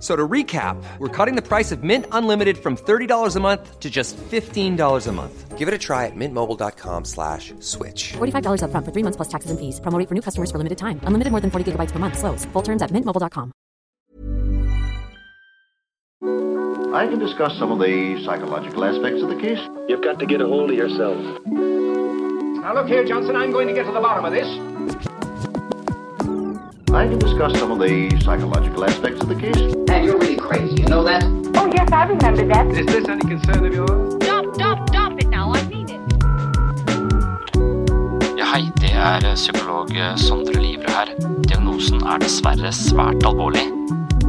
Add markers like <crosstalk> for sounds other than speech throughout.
F- So to recap, we're cutting the price of Mint Unlimited from $30 a month to just $15 a month. Give it a try at mintmobile.com slash switch. $45 upfront for three months plus taxes and fees. Promo rate for new customers for limited time. Unlimited more than 40 gigabytes per month. Slows. Full terms at mintmobile.com. I can discuss some of the psychological aspects of the case. You've got to get a hold of yourself. Now look here, Johnson, I'm going to get to the bottom of this. I can discuss some of the psychological aspects of the case. And you're really crazy, you know that? Oh, yes, I remember that. Is this any concern of yours? Stop, stop, stop it now. I mean it. Ja, hei, det er psykolog Sondre Livre her. Diagnosen er dessverre svært alvorlig.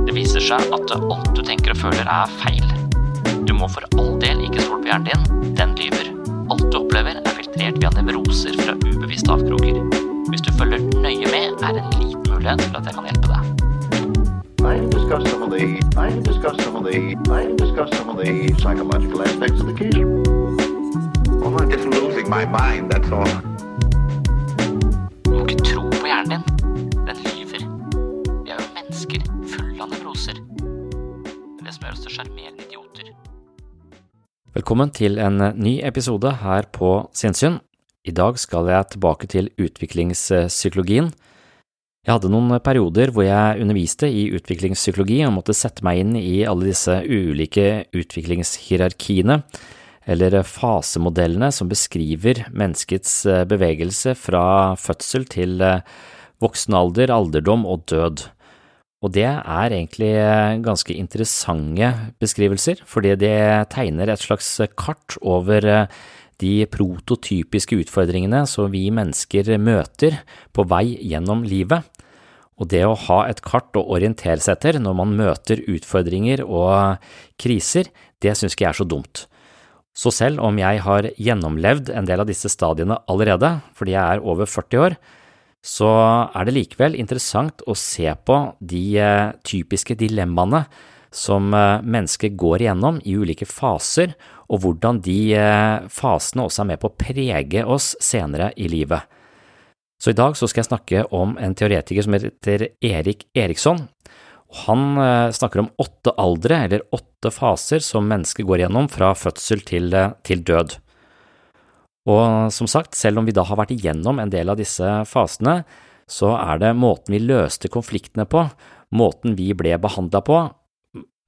Det viser seg at alt du tenker og føler er feil. Du må for all del ikke stole på hjernen din, mulighet til at jeg kan hjelpe deg. I discuss some of the I discuss some of the I discuss some of the psychological aspects of the case. Well, I'm just losing my mind, that's all. Du må ikke tro på hjernen din. Den lyver. Vi er jo mennesker fulle av nevroser. Det er det som gjør oss til sjarmerende idioter. Velkommen til en ny episode her på Sinnsyn. I dag skal jeg tilbake til utviklingspsykologien. Jeg hadde noen perioder hvor jeg underviste i utviklingspsykologi og måtte sette meg inn i alle disse ulike utviklingshierarkiene, eller fasemodellene som beskriver menneskets bevegelse fra fødsel til voksen alder, alderdom og død. Og det er egentlig ganske interessante beskrivelser, fordi det tegner et slags kart over de prototypiske utfordringene som vi mennesker møter på vei gjennom livet. Og det å ha et kart å orientere seg etter når man møter utfordringer og kriser, det synes ikke jeg er så dumt. Så selv om jeg har gjennomlevd en del av disse stadiene allerede, fordi jeg er over 40 år, så er det likevel interessant å se på de typiske dilemmaene som mennesker går igjennom i ulike faser, og hvordan de fasene også er med på å prege oss senere i livet. Så i dag så skal jeg snakke om en teoretiker som heter Erik Eriksson. Han snakker om åtte aldre, eller åtte faser, som mennesker går igjennom fra fødsel til, til død. Og som sagt, selv om vi da har vært igjennom en del av disse fasene, så er det måten vi løste konfliktene på, måten vi ble behandla på,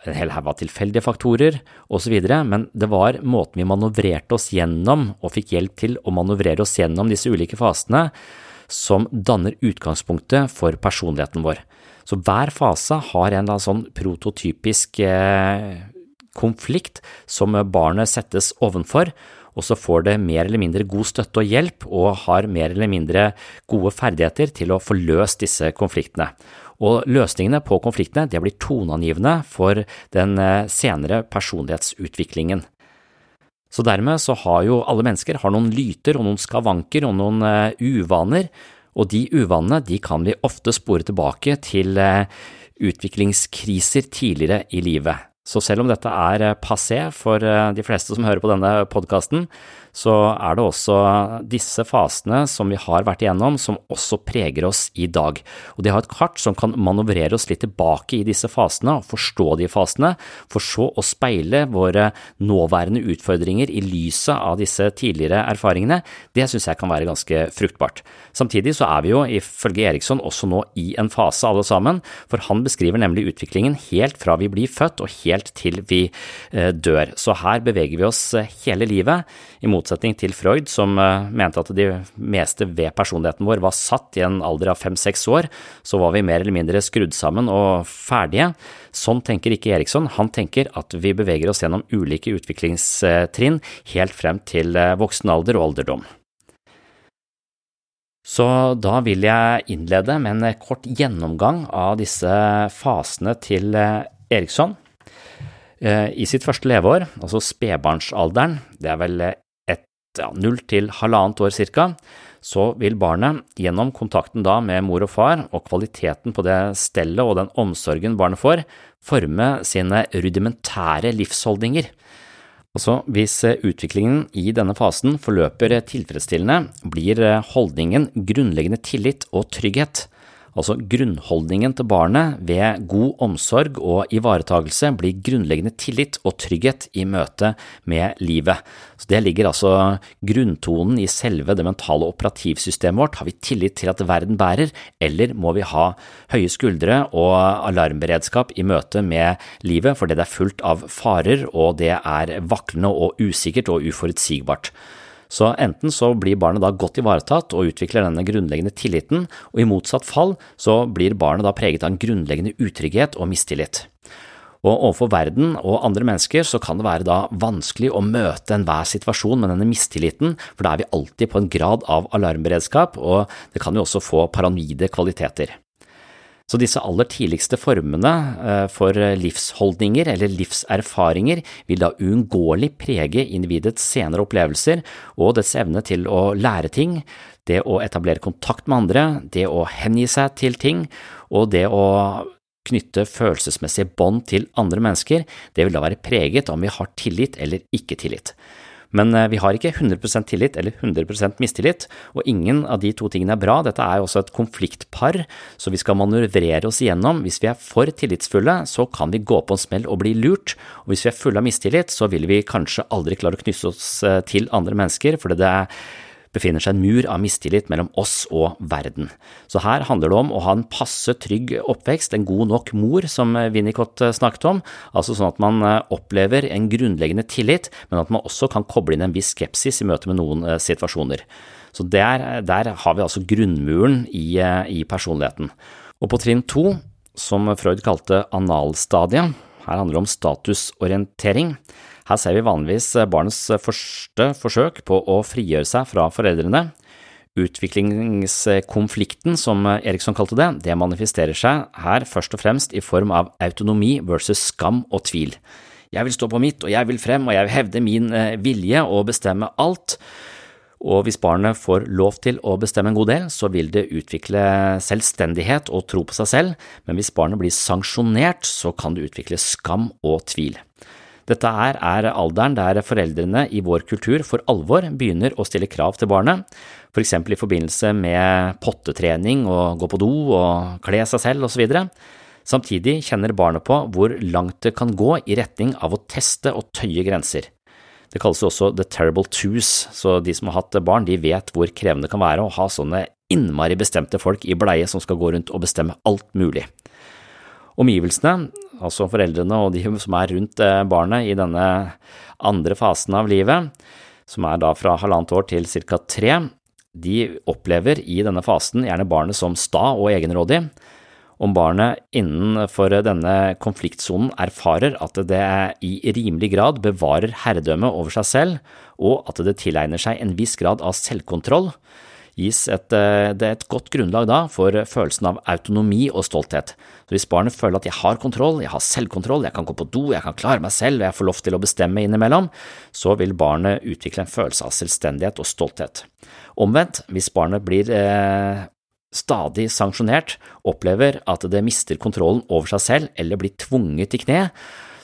en hel haug av tilfeldige faktorer osv., men det var måten vi manøvrerte oss gjennom og fikk hjelp til å manøvrere oss gjennom disse ulike fasene, som danner utgangspunktet for personligheten vår. Så hver fase har en sånn prototypisk eh, konflikt som barnet settes ovenfor, og så får det mer eller mindre god støtte og hjelp og har mer eller mindre gode ferdigheter til å få løst disse konfliktene. Og løsningene på konfliktene det blir toneangivende for den senere personlighetsutviklingen. Så dermed så har jo alle mennesker noen lyter og noen skavanker og noen uvaner, og de uvanene de kan vi ofte spore tilbake til utviklingskriser tidligere i livet. Så selv om dette er passé for de fleste som hører på denne podkasten, så er det også disse fasene som vi har vært igjennom, som også preger oss i dag. Og det har et kart som kan manøvrere oss litt tilbake i disse fasene og forstå de fasene, for så å speile våre nåværende utfordringer i lyset av disse tidligere erfaringene. Det synes jeg kan være ganske fruktbart. Samtidig så er vi jo ifølge Eriksson også nå i en fase alle sammen, for han beskriver nemlig utviklingen helt fra vi blir født og helt til vi eh, dør. Så her beveger vi oss eh, hele livet, i motsetning til Freud som eh, mente at de meste ved personligheten vår var satt i en alder av fem–seks år, så var vi mer eller mindre skrudd sammen og ferdige. Sånn tenker ikke Eriksson, han tenker at vi beveger oss gjennom ulike utviklingstrinn helt frem til voksen alder og alderdom. Så da vil jeg innlede med en kort gjennomgang av disse fasene til Eriksson. Eh, I sitt første leveår, altså spedbarnsalderen, det er vel ja, null til halvannet år cirka, så vil barnet gjennom kontakten da med mor og far og kvaliteten på det stellet og den omsorgen barnet får, forme sine rudimentære livsholdninger. Altså, hvis utviklingen i denne fasen forløper tilfredsstillende, blir holdningen grunnleggende tillit og trygghet. Altså grunnholdningen til barnet ved god omsorg og ivaretagelse blir grunnleggende tillit og trygghet i møte med livet. Så Det ligger altså grunntonen i selve det mentale operativsystemet vårt. Har vi tillit til at verden bærer, eller må vi ha høye skuldre og alarmberedskap i møte med livet fordi det er fullt av farer og det er vaklende og usikkert og uforutsigbart. Så enten så blir barnet da godt ivaretatt og utvikler denne grunnleggende tilliten, og i motsatt fall så blir barnet da preget av en grunnleggende utrygghet og mistillit. Og overfor verden og andre mennesker så kan det være da vanskelig å møte enhver situasjon med denne mistilliten, for da er vi alltid på en grad av alarmberedskap, og det kan jo også få paranoide kvaliteter. Så disse aller tidligste formene eh, for livsholdninger eller livserfaringer vil da uunngåelig prege individets senere opplevelser og dets evne til å lære ting, det å etablere kontakt med andre, det å hengi seg til ting og det å knytte følelsesmessige bånd til andre mennesker, det vil da være preget om vi har tillit eller ikke tillit. Men eh, vi har ikke 100% tillit eller 100% mistillit, og ingen av de to tingene er bra. Dette er også et konfliktpar, så vi skal manøvrere oss igjennom. Hvis vi er for tillitsfulle, så kan vi gå på en smell og bli lurt, og hvis vi er fulle av mistillit, så vil vi kanskje aldri klare å knytte oss eh, til andre mennesker, fordi det er befinner seg en mur av mistillit mellom oss og verden. Så her handler det om å ha en passe trygg oppvekst, en god nok mor, som Winnicott eh, snakket om, altså sånn at man eh, opplever en grunnleggende tillit, men at man også kan koble inn en viss skepsis i møte med noen eh, situasjoner. Så der, der har vi altså grunnmuren i, i personligheten. Og på trinn to, som Freud kalte analstadiet, her handler det om statusorientering. Her ser vi vanligvis barnets første forsøk på å frigjøre seg fra foreldrene. Utviklingskonflikten, som Eriksson kalte det, det manifesterer seg her først og fremst i form av autonomi versus skam og tvil. Jeg vil stå på mitt, og jeg vil frem, og jeg vil hevde min eh, vilje og bestemme alt. Og hvis barnet får lov til å bestemme en god del, så vil det utvikle selvstendighet og tro på seg selv, men hvis barnet blir sanksjonert, så kan det utvikle skam og tvil. Dette er, er alderen der foreldrene i vår kultur for alvor begynner å stille krav til barnet, for eksempel i forbindelse med pottetrening og gå på do og kle seg selv osv. Samtidig kjenner barnet på hvor langt det kan gå i retning av å teste og tøye grenser. Det kalles også the terrible twos, så de som har hatt barn, de vet hvor krevende det kan være å ha sånne innmari bestemte folk i bleie som skal gå rundt og bestemme alt mulig. Omgivelsene, altså foreldrene og de som er rundt eh, barnet i denne andre fasen av livet, som er da fra halvannet år til ca. tre, de opplever i denne fasen gjerne barnet som sta og egenrådig. Om barnet innenfor denne konfliktsonen erfarer at det i rimelig grad bevarer herredømme over seg selv, og at det tilegner seg en viss grad av selvkontroll, gis et, eh, det er et godt grunnlag da for følelsen av autonomi og stolthet. Så hvis barnet føler at jeg har kontroll, jeg har selvkontroll, jeg kan gå på do, jeg kan klare meg selv og jeg får lov til å bestemme innimellom, så vil barnet utvikle en følelse av selvstendighet og stolthet. Omvendt, hvis barnet blir eh, stadig sanksjonert, opplever at det mister kontrollen over seg selv eller blir tvunget i kne,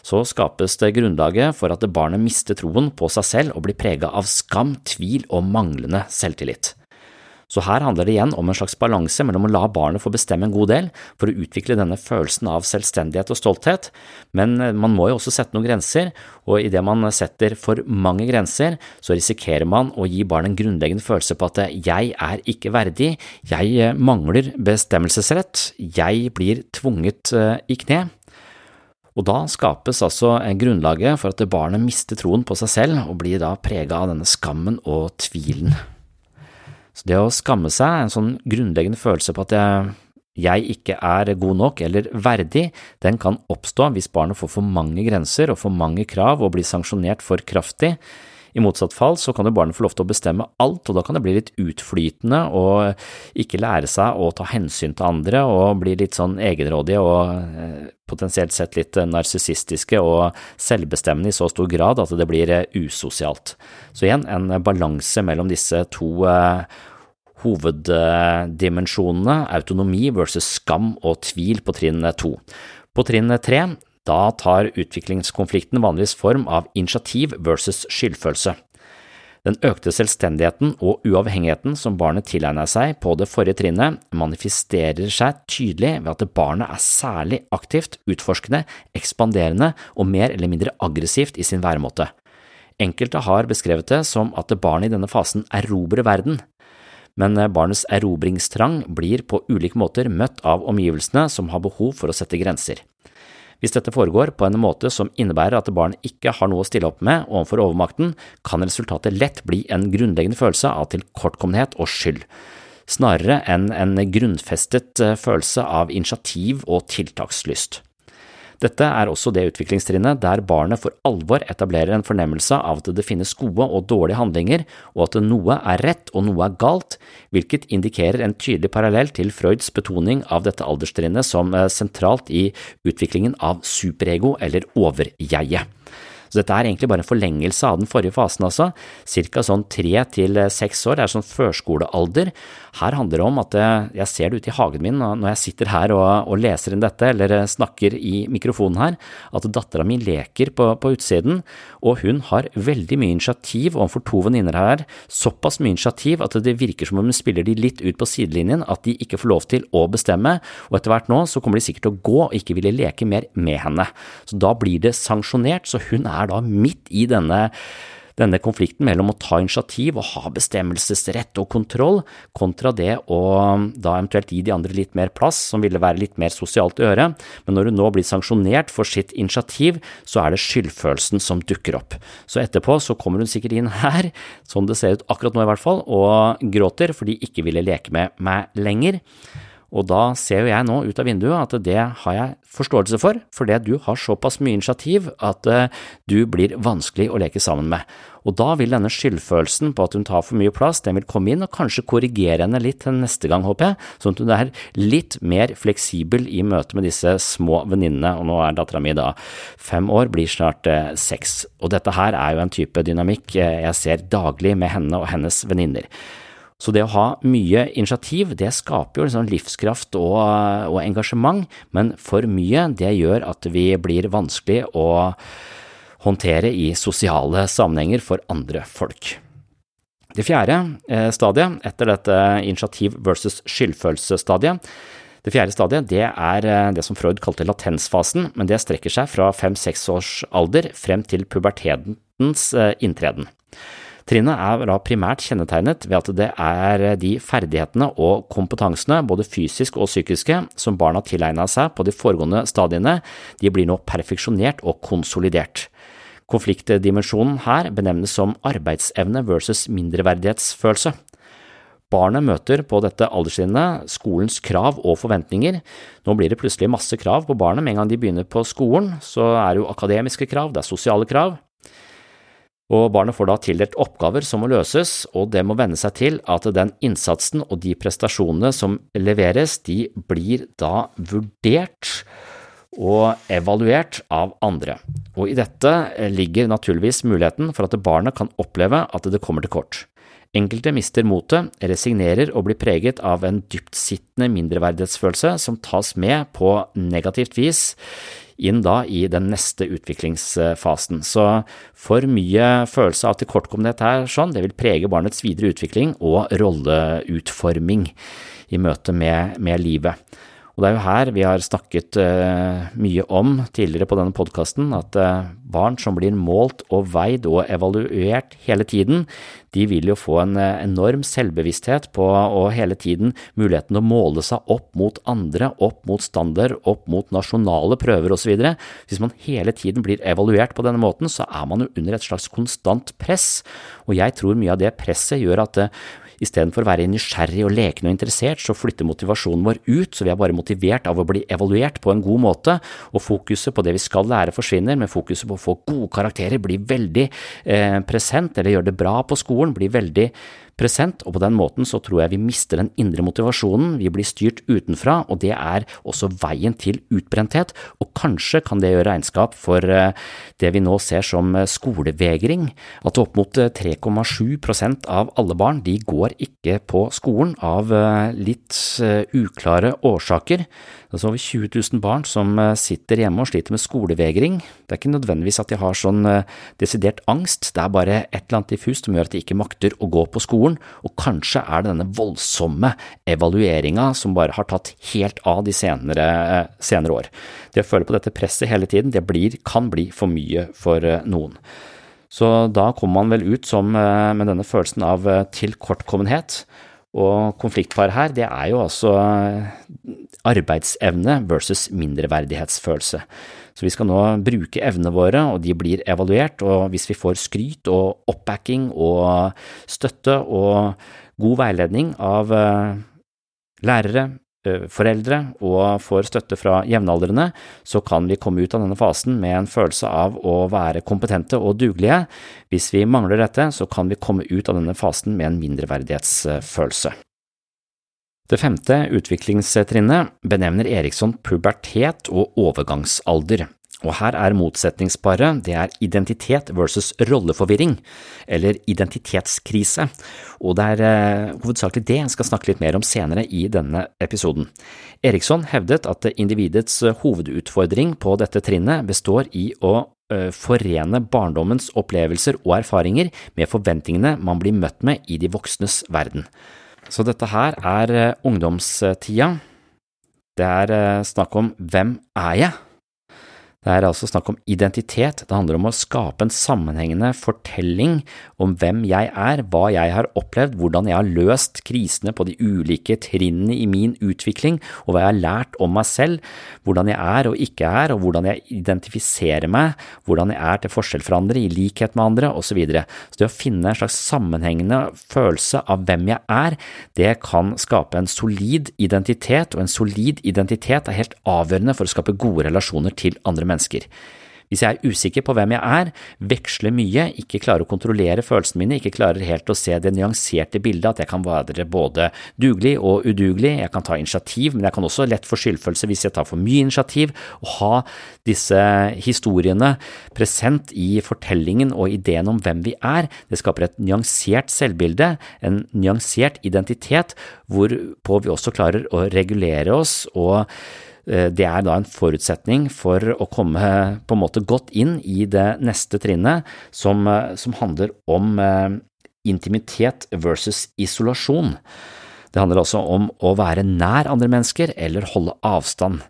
så skapes det grunnlaget for at barnet mister troen på seg selv og blir prega av skam, tvil og manglende selvtillit. Så her handler det igjen om en slags balanse mellom å la barnet få bestemme en god del for å utvikle denne følelsen av selvstendighet og stolthet, men man må jo også sette noen grenser, og idet man setter for mange grenser, så risikerer man å gi barnet en grunnleggende følelse på at jeg er ikke verdig, jeg mangler bestemmelsesrett, jeg blir tvunget eh, i kne. Og da skapes altså grunnlaget for at barnet mister troen på seg selv og blir da prega av denne skammen og tvilen. Så det å skamme seg, en sånn grunnleggende følelse på at jeg, jeg ikke er god nok eller verdig, den kan oppstå hvis barnet får for mange grenser og for mange krav og blir sanksjonert for kraftig. I motsatt fall så kan jo barnet få lov til å bestemme alt, og da kan det bli litt utflytende og ikke lære seg å ta hensyn til andre og bli litt sånn egenrådige og eh, potensielt sett litt narsissistiske og selvbestemmende i så stor grad at det blir eh, usosialt. Så igjen en balanse mellom disse to eh, hoveddimensjonene, autonomi versus skam og tvil på trinn to. På trinn tre, da tar utviklingskonflikten vanligvis form av initiativ versus skyldfølelse. Den økte selvstendigheten og uavhengigheten som barnet tilegner seg på det forrige trinnet, manifesterer seg tydelig ved at barnet er særlig aktivt, utforskende, ekspanderende og mer eller mindre aggressivt i sin væremåte. Enkelte har beskrevet det som at barnet i denne fasen erobrer verden, men eh, barnets erobringstrang blir på ulike måter møtt av omgivelsene som har behov for å sette grenser. Hvis dette foregår på en måte som innebærer at barnet ikke har noe å stille opp med overfor overmakten, kan resultatet lett bli en grunnleggende følelse av tilkortkommenhet og skyld, snarere enn en grunnfestet eh, følelse av initiativ og tiltakslyst. Dette er også det utviklingstrinnet der barnet for alvor etablerer en fornemmelse av at det finnes gode og dårlige handlinger, og at noe er rett og noe er galt, hvilket indikerer en tydelig parallell til Freuds betoning av dette alderstrinnet som eh, sentralt i utviklingen av superego eller overjeget. Så dette er egentlig bare en forlengelse av den forrige fasen, altså. Cirka sånn tre til seks år, det er sånn førskolealder. Her handler det om at eh, jeg ser det ute i hagen min når jeg sitter her og, og leser inn dette, eller eh, snakker i mikrofonen her, at dattera mi leker på, på, utsiden, og hun har veldig mye initiativ overfor to venninner her, såpass mye initiativ at det virker som om hun spiller de litt ut på sidelinjen, at de ikke får lov til å bestemme, og etter hvert nå så kommer de sikkert til å gå og ikke ville leke mer med henne. Så da blir det sanksjonert, så hun er er da midt i denne, denne konflikten mellom å ta initiativ og ha bestemmelsesrett og kontroll, kontra det å da eventuelt gi de andre litt mer plass, som ville være litt mer sosialt å gjøre, men når hun nå blir sanksjonert for sitt initiativ, så er det skyldfølelsen som dukker opp. Så etterpå så kommer hun sikkert inn her, sånn det ser ut akkurat nå i hvert fall, og gråter fordi de ikke ville leke med meg lenger. Og da ser jo jeg nå ut av vinduet at det har jeg forståelse for, fordi du har såpass mye initiativ at eh, du blir vanskelig å leke sammen med. Og da vil denne skyldfølelsen på at hun tar for mye plass, den vil komme inn og kanskje korrigere henne litt til neste gang, håper jeg, sånn at hun er litt mer fleksibel i møte med disse små venninnene, og nå er dattera mi da fem år, blir snart eh, seks. Og dette her er jo en type dynamikk eh, jeg ser daglig med henne og hennes venninner. Så det å ha mye initiativ, det skaper jo liksom livskraft og, og, engasjement, men for mye, det gjør at vi blir vanskelig å håndtere i sosiale sammenhenger for andre folk. Det fjerde eh, stadiet etter dette initiativ versus skyldfølelsesstadiet, det fjerde stadiet det er eh, det som Freud kalte latensfasen, men det strekker seg fra fem–seks års alder frem til pubertetens eh, inntreden. Trinnet er da primært kjennetegnet ved at det er de ferdighetene og kompetansene, både fysisk og psykiske, som barna tilegna seg på de foregående stadiene, de blir nå perfeksjonert og konsolidert. Konfliktdimensjonen her benevnes som arbeidsevne versus mindreverdighetsfølelse. Barnet møter på dette alderstrinnet skolens krav og forventninger. Nå blir det plutselig masse krav på barnet med en gang de begynner på skolen, så er det jo akademiske krav, det er sosiale krav, og barnet får da tildelt oppgaver som må løses, og det må venne seg til at den innsatsen og de prestasjonene som leveres, de blir da vurdert og evaluert av andre. Og i dette ligger naturligvis muligheten for at barnet kan oppleve at det kommer til kort. Enkelte mister motet, resignerer og blir preget av en dyptsittende mindreverdighetsfølelse som tas med på negativt vis inn da i den neste utviklingsfasen. Så for mye følelse av tilkortkommenhet her sånn, det vil prege barnets videre utvikling og rolleutforming i møte med, med livet. Og det er jo her vi har snakket uh, mye om tidligere på denne podkasten, at uh, barn som blir målt og veid og evaluert hele tiden, de vil jo få en uh, enorm selvbevissthet på og hele tiden muligheten å måle seg opp mot andre, opp mot standard, opp mot nasjonale prøver osv. Hvis man hele tiden blir evaluert på denne måten, så er man jo under et slags konstant press, og jeg tror mye av det presset gjør at Istedenfor å være nysgjerrig og lekende og interessert, så flytter motivasjonen vår ut, så vi er bare motivert av å bli evaluert på en god måte, og fokuset på det vi skal lære forsvinner, men fokuset på å få gode karakterer blir veldig eh, present, eller gjøre det bra på skolen blir veldig present, og på den måten så tror jeg vi mister den indre motivasjonen, vi blir styrt utenfra, og det er også veien til utbrenthet, og kanskje kan det gjøre regnskap for eh, det vi nå ser som eh, skolevegring, at opp mot 3,7 eh, av alle barn de går ikke på skolen av litt uklare årsaker. Det er så over 20 000 barn som sitter hjemme og sliter med skolevegring. Det er ikke nødvendigvis at de har sånn desidert angst, det er bare et eller annet diffust som gjør at de ikke makter å gå på skolen skolen, og kanskje er det denne voldsomme evalueringa som bare har tatt helt av de senere, senere år. Det å føle på dette presset hele tiden, det blir, kan bli for mye for eh, noen. Så da kommer man vel ut som eh, med denne følelsen av eh, tilkortkommenhet. Og konfliktpar her, det er jo altså arbeidsevne versus mindreverdighetsfølelse. Så vi skal nå bruke evnene våre, og de blir evaluert, og hvis vi får skryt og oppbacking og støtte og god veiledning av eh, lærere, eh, foreldre og får støtte fra jevnaldrende, så kan vi komme ut av denne fasen med en følelse av å være kompetente og dugelige. Hvis vi mangler dette, så kan vi komme ut av denne fasen med en mindreverdighetsfølelse. Det femte utviklingstrinnet benevner Eriksson pubertet og overgangsalder, og her er motsetningsparet det er identitet versus rolleforvirring, eller identitetskrise, og det er eh, hovedsakelig det jeg skal snakke litt mer om senere i denne episoden. Eriksson hevdet at individets hovedutfordring på dette trinnet består i å eh, forene barndommens opplevelser og erfaringer med forventningene man blir møtt med i de voksnes verden. Så dette her er eh, ungdomstida. Det er eh, snakk om hvem er jeg? Det er altså snakk om identitet, det handler om å skape en sammenhengende fortelling om hvem jeg er, hva jeg har opplevd, hvordan jeg har løst krisene på de ulike trinnene i min utvikling, og hva jeg har lært om meg selv, hvordan jeg er og ikke er, og hvordan jeg identifiserer meg, hvordan jeg er til forskjell fra andre, i likhet med andre, osv. Så, videre. så det å finne en slags sammenhengende følelse av hvem jeg er, det kan skape en solid identitet, og en solid identitet er helt avgjørende for å skape gode relasjoner til andre mennesker. Hvis jeg er usikker på hvem jeg er, veksler mye, ikke klarer å kontrollere følelsene mine, ikke klarer helt å se det nyanserte bildet, at jeg kan være både dugelig og udugelig, jeg kan ta initiativ, men jeg kan også lett få skyldfølelse hvis jeg tar for mye initiativ, og ha disse historiene present i fortellingen og ideen om hvem vi er, det skaper et nyansert selvbilde, en nyansert identitet, hvorpå vi også klarer å regulere oss og det er da en forutsetning for å komme på en måte godt inn i det neste trinnet, som, eh, som handler om eh, intimitet versus isolasjon. Det handler altså om å være nær andre mennesker eller holde avstand.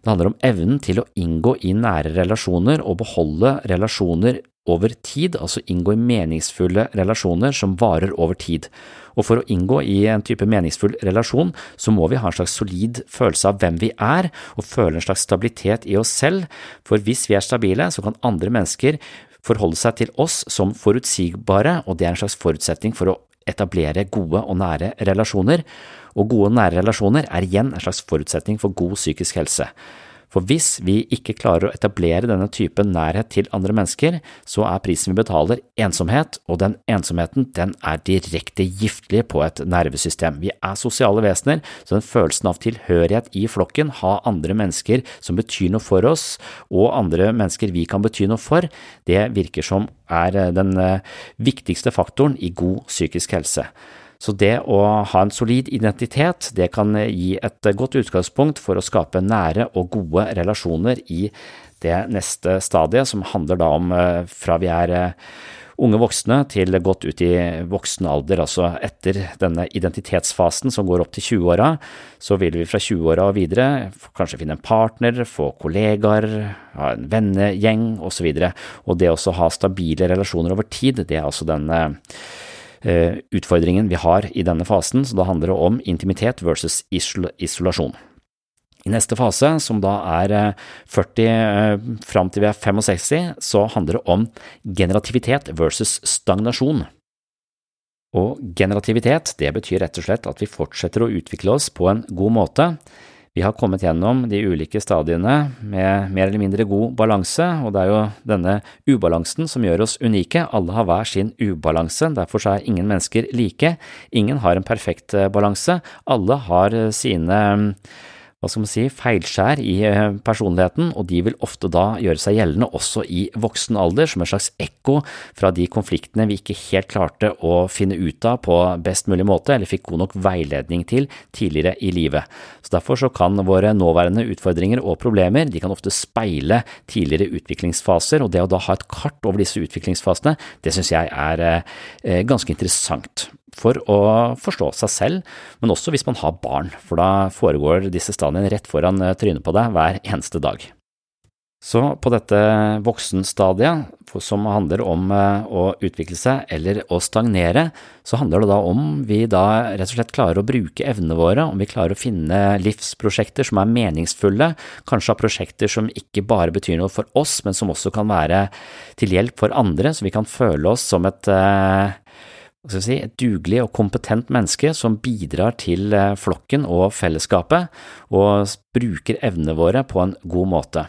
Det handler om evnen til å inngå i nære relasjoner og beholde relasjoner over tid, altså inngå i meningsfulle relasjoner som varer over tid. Og for å inngå i en type meningsfull relasjon, så må vi ha en slags solid følelse av hvem vi er, og føle en slags stabilitet i oss selv, for hvis vi er stabile, så kan andre mennesker forholde seg til oss som forutsigbare, og det er en slags forutsetning for å etablere gode og nære relasjoner, og gode og nære relasjoner er igjen en slags forutsetning for god psykisk helse. For hvis vi ikke klarer å etablere denne typen nærhet til andre mennesker, så er prisen vi betaler ensomhet, og den ensomheten den er direkte giftlig på et nervesystem. Vi er sosiale vesener, så den følelsen av tilhørighet i flokken, ha andre mennesker som betyr noe for oss, og andre mennesker vi kan bety noe for, det virker som er den viktigste faktoren i god psykisk helse. Så det å ha en solid identitet, det kan gi et godt utgangspunkt for å skape nære og gode relasjoner i det neste stadiet, som handler da om fra vi er unge voksne til godt ut i voksen alder, altså etter denne identitetsfasen som går opp til 20-åra, så vil vi fra 20-åra og videre kanskje finne en partner, få kollegaer, ha en vennegjeng osv. Og, så og det å ha stabile relasjoner over tid, det er altså denne utfordringen vi har i denne fasen, så da handler det om intimitet versus isolasjon. I neste fase, som da er 40 fram til vi er 65, så handler det om generativitet versus stagnasjon. Og generativitet, det betyr rett og slett at vi fortsetter å utvikle oss på en god måte. Vi har kommet gjennom de ulike stadiene med mer eller mindre god balanse, og det er jo denne ubalansen som gjør oss unike. Alle har hver sin ubalanse, derfor er ingen mennesker like. Ingen har en perfekt balanse. Alle har sine hva skal man si, feilskjær i personligheten, og de vil ofte da gjøre seg gjeldende også i voksen alder, som en slags ekko fra de konfliktene vi ikke helt klarte å finne ut av på best mulig måte, eller fikk god nok veiledning til tidligere i livet. Så Derfor så kan våre nåværende utfordringer og problemer de kan ofte speile tidligere utviklingsfaser, og det å da ha et kart over disse utviklingsfasene, det synes jeg er ganske interessant for å forstå seg selv, men også hvis man har barn, for da foregår disse stadiene rett foran trynet på deg hver eneste dag. Så på dette voksenstadiet, som handler om å utvikle seg eller å stagnere, så handler det da om vi da rett og slett klarer å bruke evnene våre, om vi klarer å finne livsprosjekter som er meningsfulle, kanskje av prosjekter som ikke bare betyr noe for oss, men som også kan være til hjelp for andre, så vi kan føle oss som et Si, et dugelig og kompetent menneske som bidrar til flokken og fellesskapet, og bruker evnene våre på en god måte.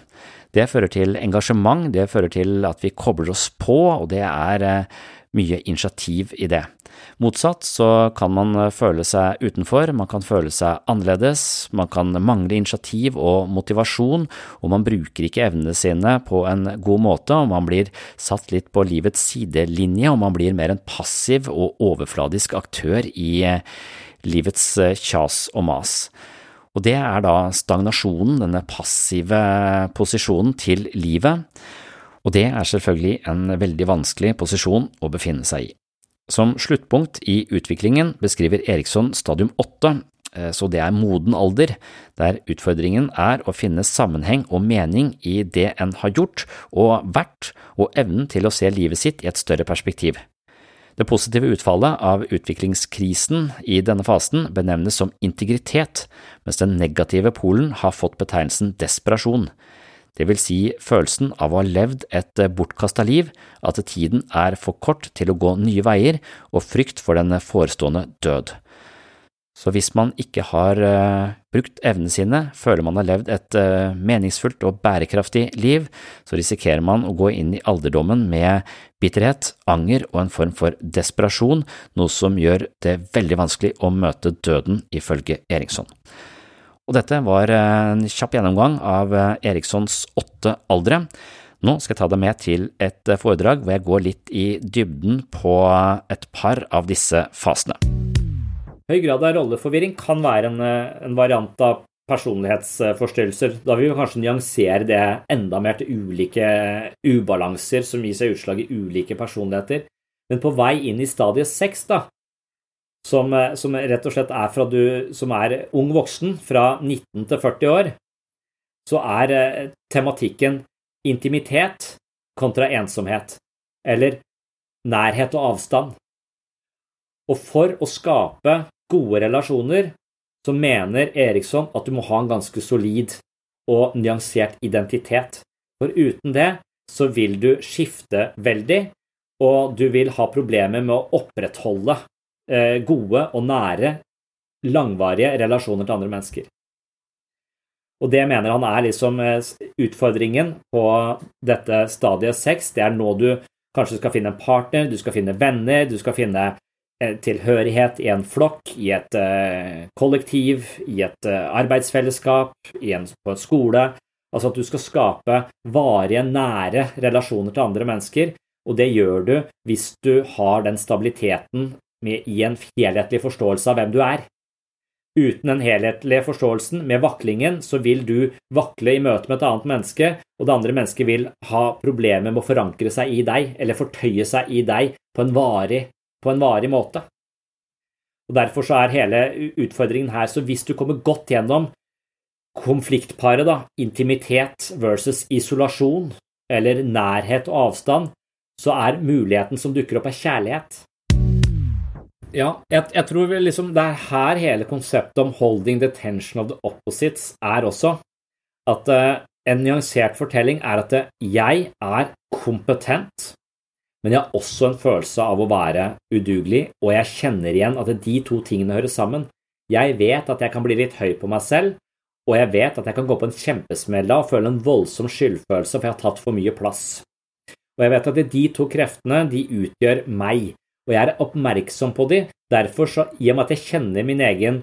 Det fører til engasjement, det fører til at vi kobler oss på, og det er mye initiativ i det. Motsatt så kan man føle seg utenfor, man kan føle seg annerledes, man kan mangle initiativ og motivasjon, og man bruker ikke evnene sine på en god måte, og man blir satt litt på livets sidelinje, og man blir mer en passiv og overfladisk aktør i livets kjas og mas. Og det er da stagnasjonen, denne passive posisjonen til livet, og det er selvfølgelig en veldig vanskelig posisjon å befinne seg i. Som sluttpunkt i utviklingen beskriver Eriksson stadium 8, så det er moden alder, der utfordringen er å finne sammenheng og mening i det en har gjort og vært, og evnen til å se livet sitt i et større perspektiv. Det positive utfallet av utviklingskrisen i denne fasen benevnes som integritet, mens den negative polen har fått betegnelsen desperasjon det vil si følelsen av å ha levd et bortkasta liv, at tiden er for kort til å gå nye veier, og frykt for den forestående død. Så hvis man ikke har brukt evnene sine, føler man har levd et meningsfullt og bærekraftig liv, så risikerer man å gå inn i alderdommen med bitterhet, anger og en form for desperasjon, noe som gjør det veldig vanskelig å møte døden, ifølge Eriksson. Og dette var en kjapp gjennomgang av Erikssons åtte aldre. Nå skal jeg ta deg med til et foredrag hvor jeg går litt i dybden på et par av disse fasene. Høy grad av rolleforvirring kan være en, en variant av personlighetsforstyrrelser. Da vil vi kanskje nyansere det enda mer til ulike ubalanser som gir seg utslag i ulike personligheter. Men på vei inn i stadiet seks, da, som, eh, som, rett og slett er fra du som er ung voksen, fra 19 til 40 år, så er eh, tematikken intimitet kontra ensomhet, eller nærhet og avstand. Og for å skape gode relasjoner, så mener Eriksson at du må ha en ganske solid og nyansert identitet. For uten det så vil du skifte veldig, og du vil ha problemer med å opprettholde gode og nære, langvarige relasjoner til andre mennesker. Og det mener han er liksom utfordringen på dette stadiet sex. Det er nå du kanskje skal finne en partner, du skal finne venner, du skal finne tilhørighet i en flokk, i et kollektiv, i et arbeidsfellesskap, i på en skole. Altså at du skal skape varige, nære relasjoner til andre mennesker. Og det gjør du hvis du har den stabiliteten med, i en helhetlig forståelse av hvem du er. Uten den helhetlige forståelsen, med vaklingen, så vil du vakle i møte med et annet menneske, og det andre mennesket vil ha problemer med å forankre seg i deg, eller fortøye seg i deg på en varig, på en varig måte. Og Derfor så er hele utfordringen her, så hvis du kommer godt gjennom konfliktparet, da, intimitet versus isolasjon, eller nærhet og avstand, så er muligheten som dukker opp, er kjærlighet. Ja, jeg, jeg tror liksom det er her hele konseptet om 'holding the tension of the opposites' er også. At uh, en nyansert fortelling er at uh, jeg er kompetent, men jeg har også en følelse av å være udugelig, og jeg kjenner igjen at de to tingene hører sammen. Jeg vet at jeg kan bli litt høy på meg selv, og jeg vet at jeg kan gå på en kjempesmell og føle en voldsom skyldfølelse for jeg har tatt for mye plass. Og jeg vet at de to kreftene de utgjør meg, og jeg er oppmerksom på de. Derfor, så, i og med at jeg kjenner min egen,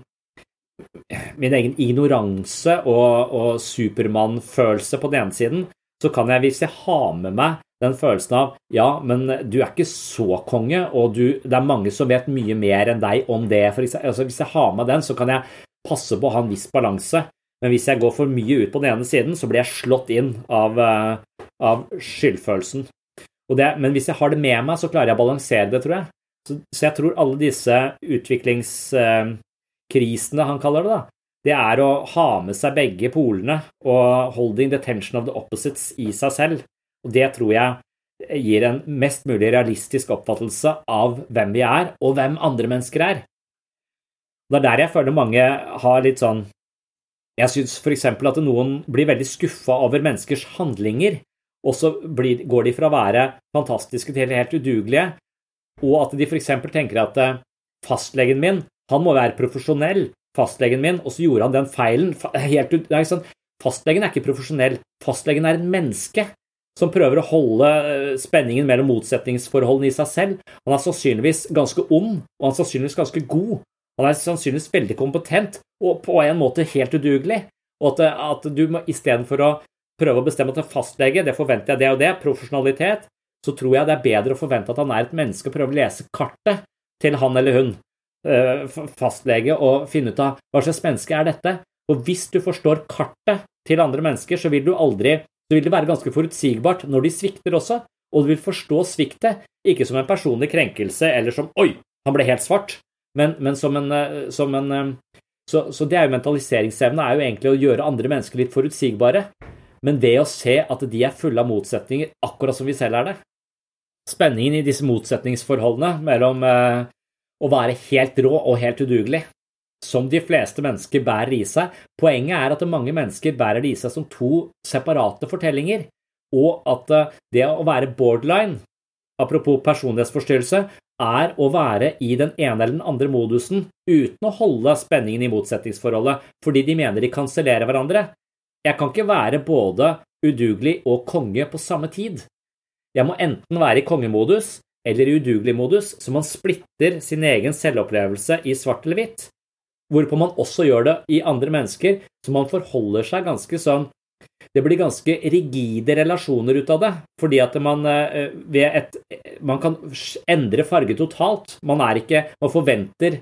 min egen ignoranse og, og supermann-følelse på den ene siden, så kan jeg, hvis jeg har med meg den følelsen av ja, men du er ikke så konge, og du, det er mange som vet mye mer enn deg om det. Eksempel, altså, hvis jeg har med den, så kan jeg passe på å ha en viss balanse. Men hvis jeg går for mye ut på den ene siden, så blir jeg slått inn av, eh, av skyldfølelsen. Det, men hvis jeg har det med meg, så klarer jeg å balansere det, tror jeg. Så, så jeg tror alle disse utviklingskrisene, han kaller det, da, det er å ha med seg begge polene og 'holding the tension of the opposites' i seg selv. Og det tror jeg gir en mest mulig realistisk oppfattelse av hvem vi er, og hvem andre mennesker er. Det er der jeg føler mange har litt sånn jeg syns f.eks. at noen blir veldig skuffa over menneskers handlinger, og så blir, går de fra å være fantastiske til helt udugelige, og at de f.eks. tenker at eh, fastlegen min, han må være profesjonell, fastlegen min, og så gjorde han den feilen. Helt, sånn, fastlegen er ikke profesjonell, fastlegen er et menneske som prøver å holde eh, spenningen mellom motsetningsforholdene i seg selv. Han er sannsynligvis ganske ond, og han er sannsynligvis ganske god, han er sannsynligvis veldig kompetent og på en måte helt udugelig. Og at, at du må istedenfor å prøve å bestemme til fastlege, det forventer jeg det og det, profesjonalitet, så tror jeg det er bedre å forvente at han er et menneske og prøve å lese kartet til han eller hun, eh, fastlege, og finne ut av hva slags menneske er dette. Og hvis du forstår kartet til andre mennesker, så vil du aldri så vil det være ganske forutsigbart når de svikter også, og du vil forstå sviktet, ikke som en personlig krenkelse eller som 'oi, han ble helt svart', men, men som en, eh, som en eh, så, så, det er jo mentaliseringsevne er jo egentlig å gjøre andre mennesker litt forutsigbare. Men ved å se at de er fulle av motsetninger, akkurat som vi selv er det. Spenningen i disse motsetningsforholdene mellom eh, å være helt rå og helt udugelig, som de fleste mennesker bærer i seg. Poenget er at mange mennesker bærer det i seg som to separate fortellinger, og at eh, det å være borderline, apropos personlighetsforstyrrelse, er å være i den ene eller den andre modusen uten å holde spenningen i motsetningsforholdet, fordi de mener de kansellerer hverandre. Jeg kan ikke være både udugelig og konge på samme tid. Jeg må enten være i kongemodus eller i udugelig modus, så man splitter sin egen selvopplevelse i svart eller hvitt. Hvorpå man også gjør det i andre mennesker, så man forholder seg ganske sånn det blir ganske rigide relasjoner ut av det. Fordi at man eh, ved et Man kan endre farge totalt. Man er ikke Man forventer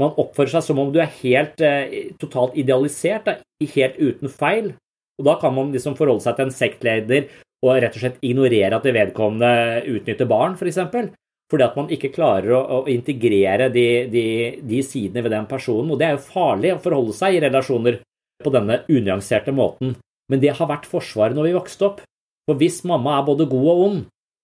Man oppfører seg som om du er helt eh, totalt idealisert, da, helt uten feil. Og da kan man liksom forholde seg til en sektleder og rett og slett ignorere at det vedkommende utnytter barn, f.eks. For eksempel. fordi at man ikke klarer å, å integrere de, de, de sidene ved den personen. Og det er jo farlig å forholde seg i relasjoner på denne unyanserte måten. Men det har vært Forsvaret når vi vokste opp. For hvis mamma er både god og ond,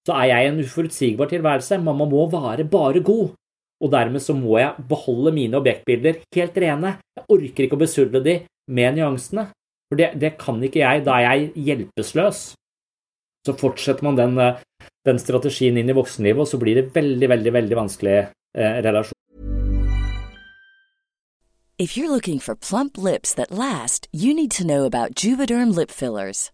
så er jeg en uforutsigbar tilværelse. Mamma må være bare god. Og dermed så må jeg beholde mine objektbilder helt rene. Jeg orker ikke å besudle de med nyansene. For det, det, kan ikke jeg. Da er jeg hjelpeløs. Så fortsetter man den, eh, den, strategien inn i voksenlivet, og så blir det veldig, veldig, veldig vanskelig eh, relasjon. If you're looking for plump lips that last, you need to know about Juvederm lip fillers.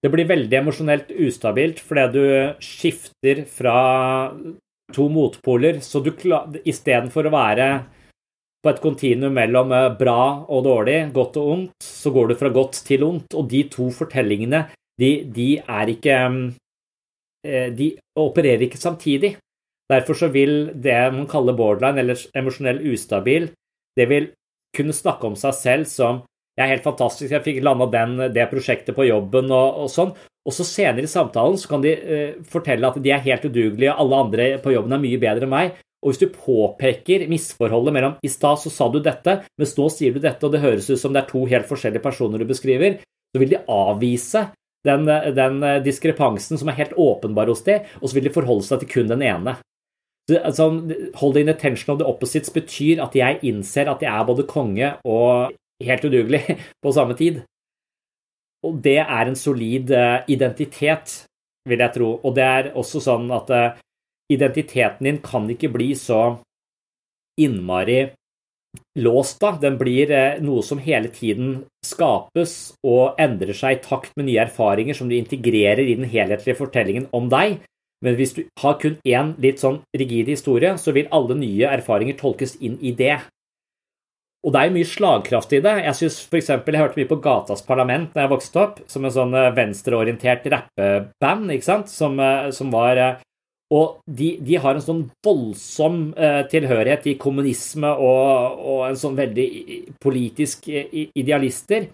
Det blir veldig emosjonelt ustabilt fordi du skifter fra to motpoler, så du istedenfor å være på et kontinuum mellom eh, bra og dårlig, godt og ondt, så går du fra godt til ondt. Og de to fortellingene, de, de er ikke eh, De opererer ikke samtidig. Derfor så vil det man kaller borderline, eller emosjonell ustabil, det vil kunne snakke om seg selv som jeg er helt fantastisk, jeg fikk landa det prosjektet på jobben og, og, sånn. Og så senere i samtalen så kan de eh, fortelle at de er helt udugelige, alle andre på jobben er mye bedre enn meg. Og hvis du påpeker misforholdet mellom i stad så sa du dette, mens nå sier du dette, og det høres ut som det er to helt forskjellige personer du beskriver, så vil de avvise den, den diskrepansen som er helt åpenbar hos de, og så vil de forholde seg til kun den ene. Det, altså, holding attention of the opposites betyr at jeg innser at jeg er både konge og helt udugelig <laughs> på samme tid. Og det er en solid eh, identitet, vil jeg tro. Og det er også sånn at eh, identiteten din kan ikke bli så innmari låst, da. Den blir eh, noe som hele tiden skapes og endrer seg i takt med nye erfaringer som du integrerer i den helhetlige fortellingen om deg. Men hvis du har kun én litt sånn rigid historie, så vil alle nye erfaringer tolkes inn i det. Og det er mye slagkraft i det. Jeg synes for eksempel, jeg hørte mye på Gatas Parlament da jeg vokste opp, som en sånn eh, venstreorientert rappeband, ikke sant, som, som var og de, de, har en sånn voldsom eh, tilhørighet i kommunisme og, og, en sånn veldig politisk idealister.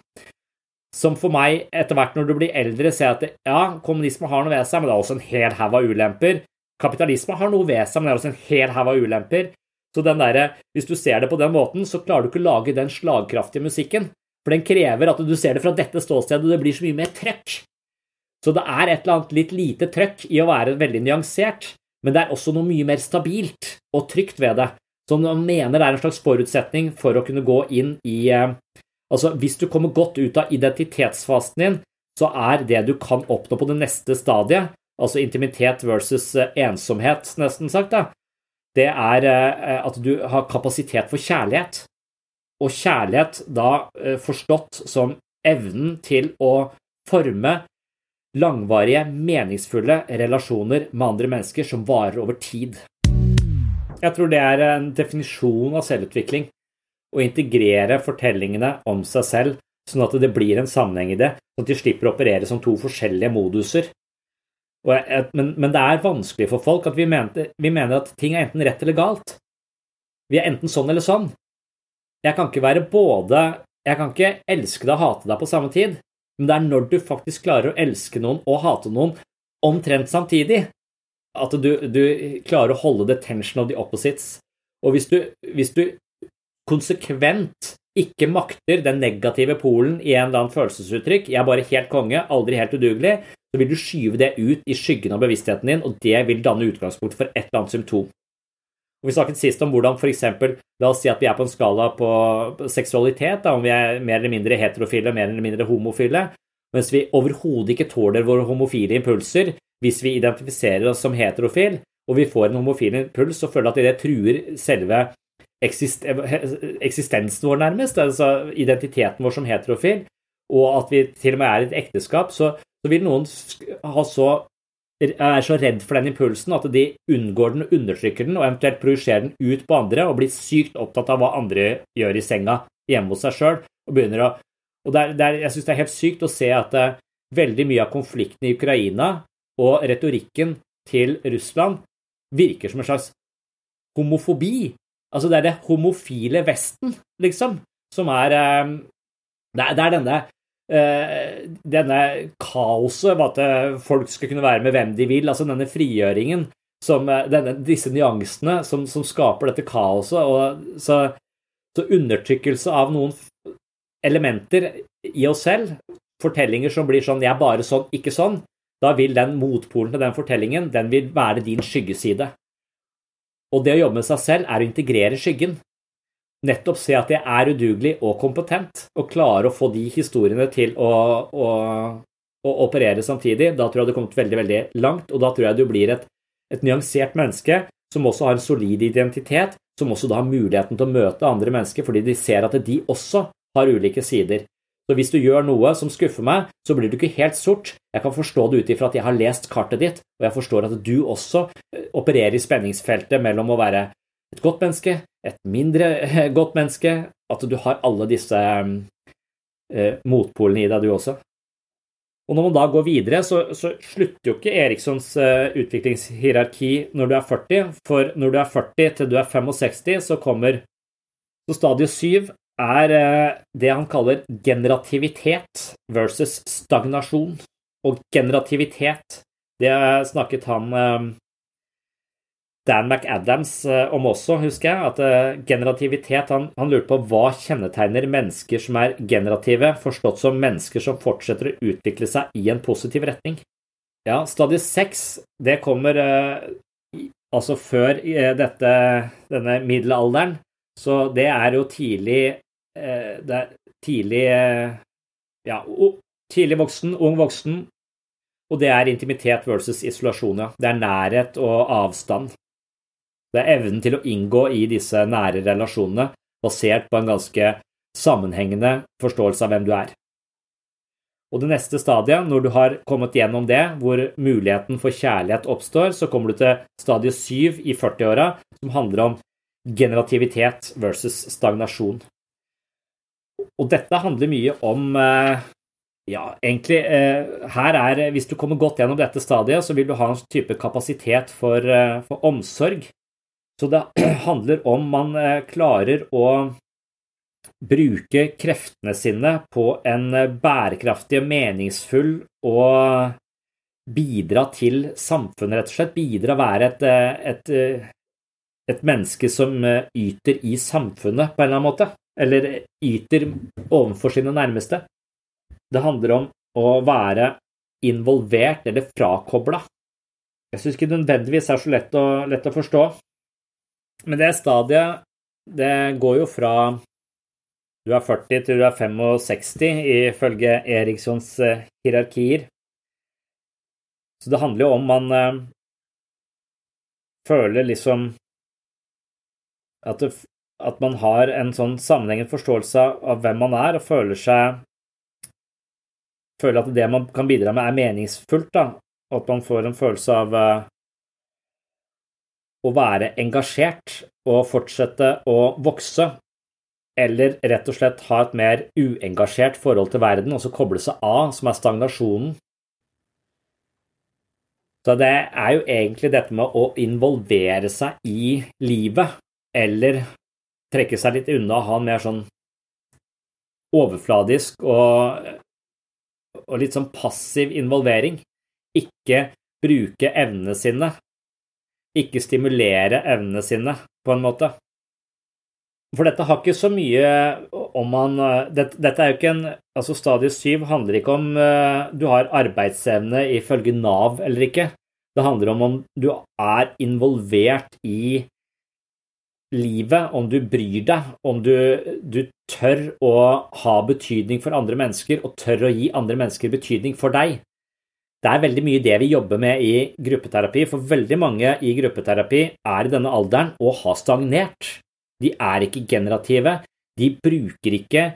Som for meg, etter hvert når du blir eldre, ser at ja, kommunisme har noe ved seg, men det er også en hel haug av ulemper. Kapitalisme har noe ved seg, men det er også en hel haug av ulemper. Så der, hvis du ser det på den måten, så klarer du ikke å lage den slagkraftige musikken. For den krever at du ser det fra dette ståstedet, og det blir så mye mer trøkk. Så det er et eller annet litt lite trøkk i å være veldig nyansert, men det er også noe mye mer stabilt og trygt ved det, som man mener er en slags forutsetning for å kunne gå inn i eh, Altså, hvis du kommer godt ut av identitetsfasen din, så er det du kan oppnå på det neste stadiet, altså intimitet versus eh, ensomhet, nesten sagt, da, det er eh, at du har kapasitet for kjærlighet. Og kjærlighet da forstått som evnen til å forme langvarige, meningsfulle relasjoner med andre mennesker som varer over tid. Jeg tror det er en definisjon av selvutvikling. Å integrere fortellingene om seg selv, sånn at det blir en sammenheng i det, sånn at de slipper å operere som to forskjellige moduser. Jeg, men, men, det er vanskelig for folk at vi mener, vi mener at ting er enten rett eller galt. Vi er enten sånn eller sånn. Jeg kan ikke være både Jeg kan ikke elske deg og hate deg på samme tid men det er når du faktisk klarer å elske noen og hate noen omtrent samtidig, at du, du, klarer å holde the tension of the opposites. Og hvis du, hvis du konsekvent ikke makter den negative polen i en eller annen følelsesuttrykk, jeg er bare helt konge, aldri helt udugelig, så vil du skyve det ut i skyggen av bevisstheten din, og det vil danne utgangspunkt for et eller annet symptom. Og Vi snakket sist om hvordan f.eks. La oss si at vi er på en skala på seksualitet, da, om vi er mer eller mindre heterofile, mer eller mindre homofile, mens vi overhodet ikke tåler våre homofile impulser hvis vi identifiserer oss som heterofil, og vi får en homofil impuls og føler at det truer selve eksistensen vår, nærmest, altså identiteten vår som heterofil, og at vi til og med er i et ekteskap, så, så vil noen så, er så redd for den impulsen at de unngår den, undertrykker den og eventuelt projiserer den ut på andre og blir sykt opptatt av hva andre gjør i senga hjemme hos seg sjøl. Og begynner å og Jeg syns det er helt sykt å se at uh, veldig mye av konflikten i Ukraina og retorikken til Russland virker som en slags homofobi Altså, det er det homofile Vesten, liksom, som er eh, Det er, denne eh, denne kaoset at eh, folk skal kunne være med hvem de vil, altså denne frigjøringen, som, denne, disse nyansene som, som, skaper dette kaoset, og så, så, undertrykkelse av noen elementer i oss selv, fortellinger som blir sånn 'jeg er bare sånn, ikke sånn', da vil den motpolen til den fortellingen den vil være din skyggeside. Og det å jobbe med seg selv er å integrere skyggen. Nettopp se at jeg er udugelig og kompetent, og klare å få de historiene til å, å, å operere samtidig. Da tror jeg du har kommet veldig, veldig langt, og da tror jeg du blir et, et nyansert menneske som også har en solid identitet, som også da har muligheten til å møte andre mennesker fordi de ser at de også har ulike sider. Så hvis du gjør noe som skuffer meg, så blir du ikke helt sort. Jeg kan forstå det ut ifra at jeg har lest kartet ditt, og jeg forstår at du også eh, opererer i spenningsfeltet mellom å være et godt menneske, et mindre eh, godt menneske, at du har alle disse eh, motpolene i deg, du også. Og når man da går videre, så, så slutter jo ikke Erikssons eh, utviklingshierarki når du er 40, for når du er 40 til du er 65, så kommer så stadie 7 er eh, det han kaller generativitet versus stagnasjon. Og generativitet, det snakket han eh, Dan McAdams eh, om også, husker jeg. At generativitet han, han lurte på hva kjennetegner mennesker som er generative, forstått som mennesker som fortsetter å utvikle seg i en positiv retning. Ja, stadie seks, det kommer altså før dette, denne middelalderen. Så det er jo tidlig Eh, det er tidlig eh, ja, tidlig voksen, ung voksen, og det er intimitet versus isolasjon, ja. Det er nærhet og avstand. Det er evnen til å inngå i disse nære relasjonene basert på en ganske sammenhengende forståelse av hvem du er. Og det neste stadiet, når du har kommet gjennom det, hvor muligheten for kjærlighet oppstår, så kommer du til stadie 7 i 40-åra, som handler om generativitet versus stagnasjon. Og dette handler mye om eh, ja, egentlig eh, her er Hvis du kommer godt gjennom dette stadiet, så vil du ha en type kapasitet for, eh, for omsorg. Så det <clears throat> handler om man klarer å bruke kreftene sine på en bærekraftig og meningsfull og bidra til samfunnet, rett og slett. Bidra, være et, et, et menneske som yter i samfunnet på en eller annen måte eller yter overfor sine nærmeste. Det handler om å være involvert eller frakobla. Jeg syns ikke nødvendigvis er så lett å, lett å forstå. Men det stadiet, det går jo fra du er 40 til du er 65, ifølge Erikssons eh, hierarkier. Så det handler jo om man eh, føler liksom at det at man har en sånn sammenhengende forståelse av hvem man er, og føler seg Føler at det man kan bidra med, er meningsfullt, da, og at man får en følelse av uh, å være engasjert og fortsette å vokse, eller rett og slett ha et mer uengasjert forhold til verden, og så koble seg av, som er stagnasjonen. Så det er jo egentlig dette med å involvere seg i livet, eller trekke seg litt unna og ha en mer sånn overfladisk og, og litt sånn passiv involvering. Ikke bruke evnene sine ikke stimulere evnene sine, på en måte. For dette har ikke så mye om man Dette, dette er jo ikke en Altså, stadie syv handler ikke om uh, du har arbeidsevne ifølge Nav eller ikke. Det handler om om du er involvert i livet, om du bryr deg, om du, du, tør å ha betydning for andre mennesker og tør å gi andre mennesker betydning for deg. Det er veldig mye det vi jobber med i gruppeterapi, for veldig mange i gruppeterapi er i denne alderen og har stagnert. De er ikke generative, de bruker ikke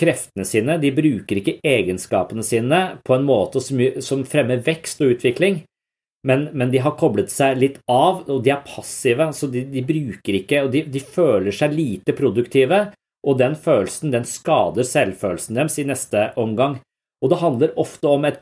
kreftene sine, de bruker ikke egenskapene sine på en måte som, fremmer vekst og utvikling men, men, de har koblet seg litt av, og de er passive, så de, de bruker ikke Og de, de, føler seg lite produktive, og den følelsen den skader selvfølelsen deres i neste omgang. Og det handler ofte om et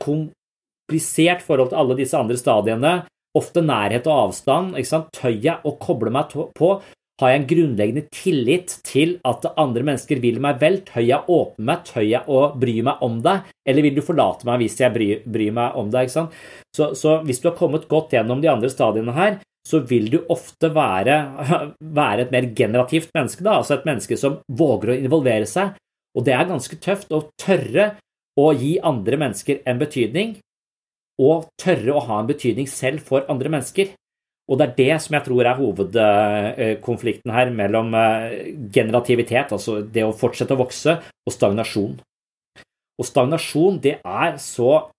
komplisert forhold til alle disse andre stadiene. Ofte nærhet og avstand. ikke sant? Tør å koble meg på? Har jeg en grunnleggende tillit til at andre mennesker vil meg vel? Tør jeg åpne meg? Tør jeg å bry meg om deg? Eller vil du forlate meg hvis jeg bryr, bryr meg om deg? ikke sant? Så, så, hvis du har kommet godt gjennom de andre stadiene her, så vil du ofte være, <laughs> være et mer generativt menneske, da, altså et menneske som våger å involvere seg. Og det er ganske tøft å tørre å gi andre mennesker en betydning, og tørre å ha en betydning selv for andre mennesker. Og det er det som jeg tror er hovedkonflikten her mellom eh, generativitet, altså det å fortsette å vokse, og stagnasjon. Og stagnasjon, det er så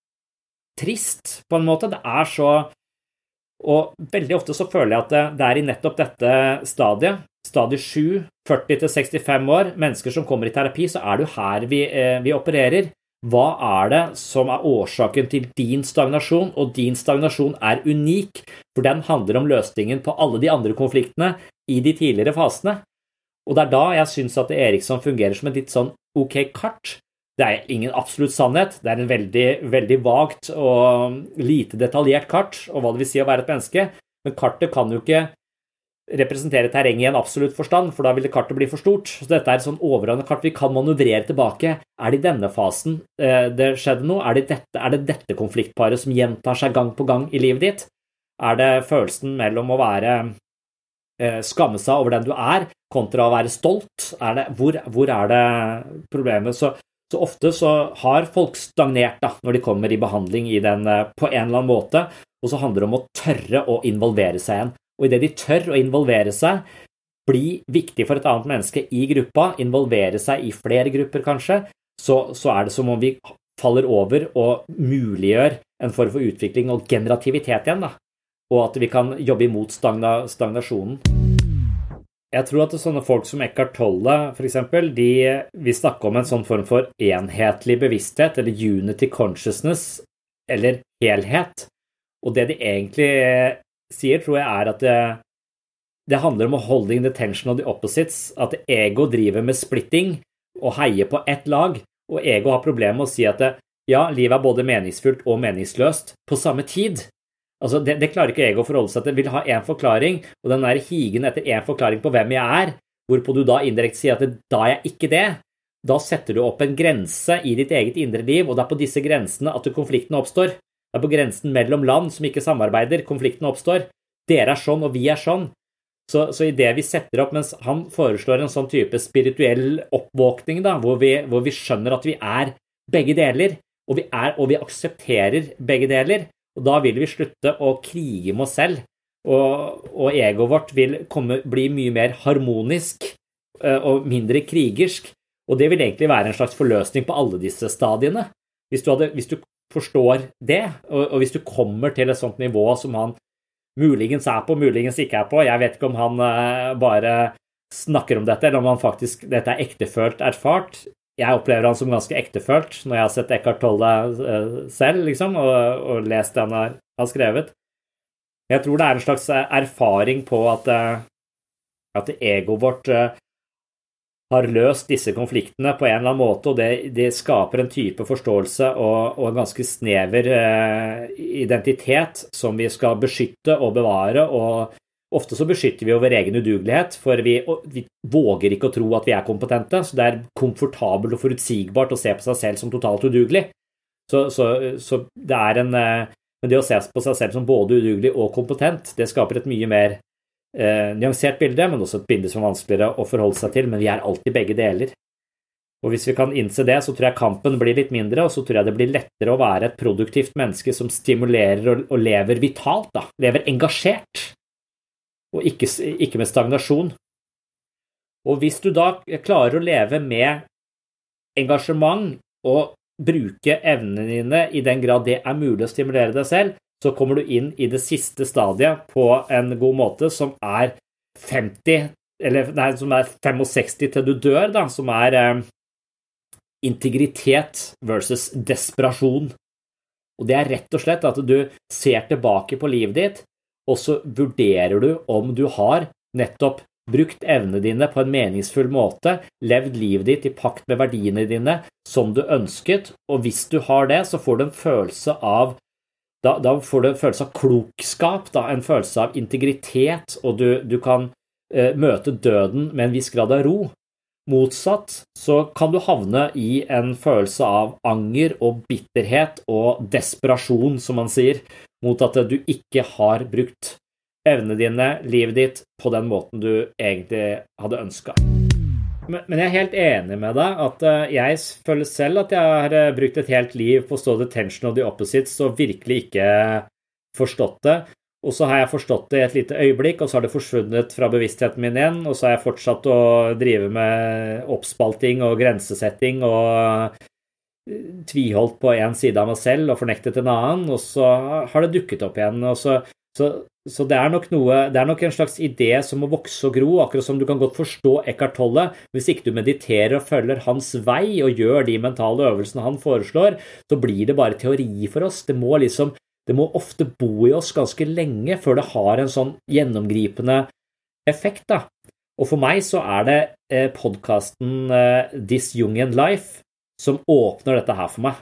trist, på en måte. Det er så Og veldig ofte så føler jeg at det, er i nettopp dette stadiet, stadie 7, 40 65 år, mennesker som kommer i terapi, så er det jo her vi, eh, vi opererer. Hva er det som er årsaken til din stagnasjon? Og din stagnasjon er unik, for den handler om løsningen på alle de andre konfliktene i de tidligere fasene. Og det er da jeg syns at Eriksson fungerer som et litt sånn ok kart, det er ingen absolutt sannhet. Det er en veldig, veldig vagt og lite detaljert kart og hva det vil si å være et menneske. Men kartet kan jo ikke representere terrenget i en absolutt forstand, for da ville kartet bli for stort. Så dette er et sånn overordnet kart vi kan manøvrere tilbake. Er det i denne fasen eh, det skjedde noe? Er det, dette, er det dette konfliktparet som gjentar seg gang på gang i livet ditt? Er det følelsen mellom å være eh, skamme seg over den du er, kontra å være stolt? Er det, hvor, hvor, er det problemet? Så så ofte så har folk stagnert da, når de kommer i behandling i den, eh, på en eller annen måte, og så handler det om å tørre å involvere seg igjen. Og idet de tør å involvere seg, bli viktig for et annet menneske i gruppa, involvere seg i flere grupper kanskje, så, så er det som om vi faller over og muliggjør en form for utvikling og generativitet igjen, da. Og at vi kan jobbe imot stagna, stagnasjonen. Jeg tror at sånne folk som Eckhart Tolle f.eks., de vil snakke om en sånn form for enhetlig bevissthet, eller unity consciousness, eller helhet. Og det de egentlig sier, tror jeg er at det, det handler om å holding the tension of the opposites. At ego driver med splitting og heier på ett lag, og ego har problemer med å si at det, ja, livet er både meningsfullt og meningsløst på samme tid. Altså, det, det, klarer ikke ego å forholde seg til. Vil ha én forklaring, og den der higen etter én forklaring på hvem jeg er, hvorpå du da indirekte sier at da er jeg ikke det. Da setter du opp en grense i ditt eget indre liv, og det er på disse grensene at konfliktene oppstår. Det er på grensen mellom land som ikke samarbeider, konfliktene oppstår. Dere er sånn, og vi er sånn. Så, så det vi setter opp, mens han foreslår en sånn type spirituell oppvåkning, da, hvor vi, hvor vi skjønner at vi er begge deler, og vi, er, og vi aksepterer begge deler, og da vil vi slutte å krige med oss selv, og, og egoet vårt vil komme, bli mye mer harmonisk eh, og mindre krigersk. Og det vil egentlig være en slags forløsning på alle disse stadiene. Hvis du, hadde, hvis du forstår det, og, og, hvis du kommer til et sånt nivå som han muligens er på, muligens ikke er på Jeg vet ikke om han uh, bare snakker om dette, eller om han faktisk, dette er ektefølt erfart jeg opplever han som ganske ektefølt når jeg har sett Eckhart Tolle uh, selv, liksom, og, og lest det han har, har, skrevet. Jeg tror det er en slags eh, erfaring på at, uh, at egoet vårt har løst disse konfliktene på en eller annen måte, og det, det skaper en type forståelse og, og en ganske snever identitet som vi skal beskytte og bevare og Ofte så beskytter vi over egen udugelighet, for vi, vi, våger ikke å tro at vi er kompetente. Så det er komfortabelt og forutsigbart å se på seg selv som totalt udugelig. Så, så, så det er en, eh, Men det å se på seg selv som både udugelig og kompetent, det skaper et mye mer eh, nyansert bilde, men også et bilde som er vanskeligere å forholde seg til. Men vi er alltid begge deler. Og hvis vi kan innse det, så tror jeg kampen blir litt mindre, og så tror jeg det blir lettere å være et produktivt menneske som stimulerer og, og lever vitalt, da. Lever engasjert, og ikke, ikke med stagnasjon. Og hvis du da klarer å leve med engasjement og bruke evnene dine i den grad det er mulig å stimulere deg selv, så kommer du inn i det siste stadiet på en god måte, som er 50 eller nei, som er 65 til du dør, da, som er eh, integritet versus desperasjon. Og det er rett og slett at du ser tilbake på livet ditt, og så vurderer du om du har nettopp brukt evnene dine på en meningsfull måte, levd livet ditt i pakt med verdiene dine som du ønsket, og hvis du har det, så får du en følelse av da, da får du en følelse av klokskap, da, en følelse av integritet, og du, du kan eh, møte døden med en viss grad av ro. Motsatt så kan du havne i en følelse av anger og bitterhet og desperasjon, som man sier, mot at du ikke har brukt evnene dine, livet ditt, på den måten du egentlig hadde ønska. Men jeg er helt enig med deg at eh, jeg føler selv at jeg har eh, brukt et helt liv på å stå the tension of the opposites og virkelig ikke forstått det. Og så har jeg forstått det i et lite øyeblikk, og så har det forsvunnet fra bevisstheten min igjen. Og så har jeg fortsatt å drive med oppspalting og grensesetting og eh, tviholdt på én side av meg selv og fornektet en annen, og så har det dukket opp igjen. og så så, så det, er noe, det er nok en slags idé som må vokse og gro, akkurat som du kan godt forstå Eckhart Tolle. Hvis ikke du mediterer og følger hans vei og gjør de mentale øvelsene han foreslår, så blir det bare teori for oss. Det må liksom det må ofte bo i oss ganske lenge før det har en sånn gjennomgripende effekt. da. Og for meg så er det eh, podkasten eh, This Jungian Life som åpner dette her for meg.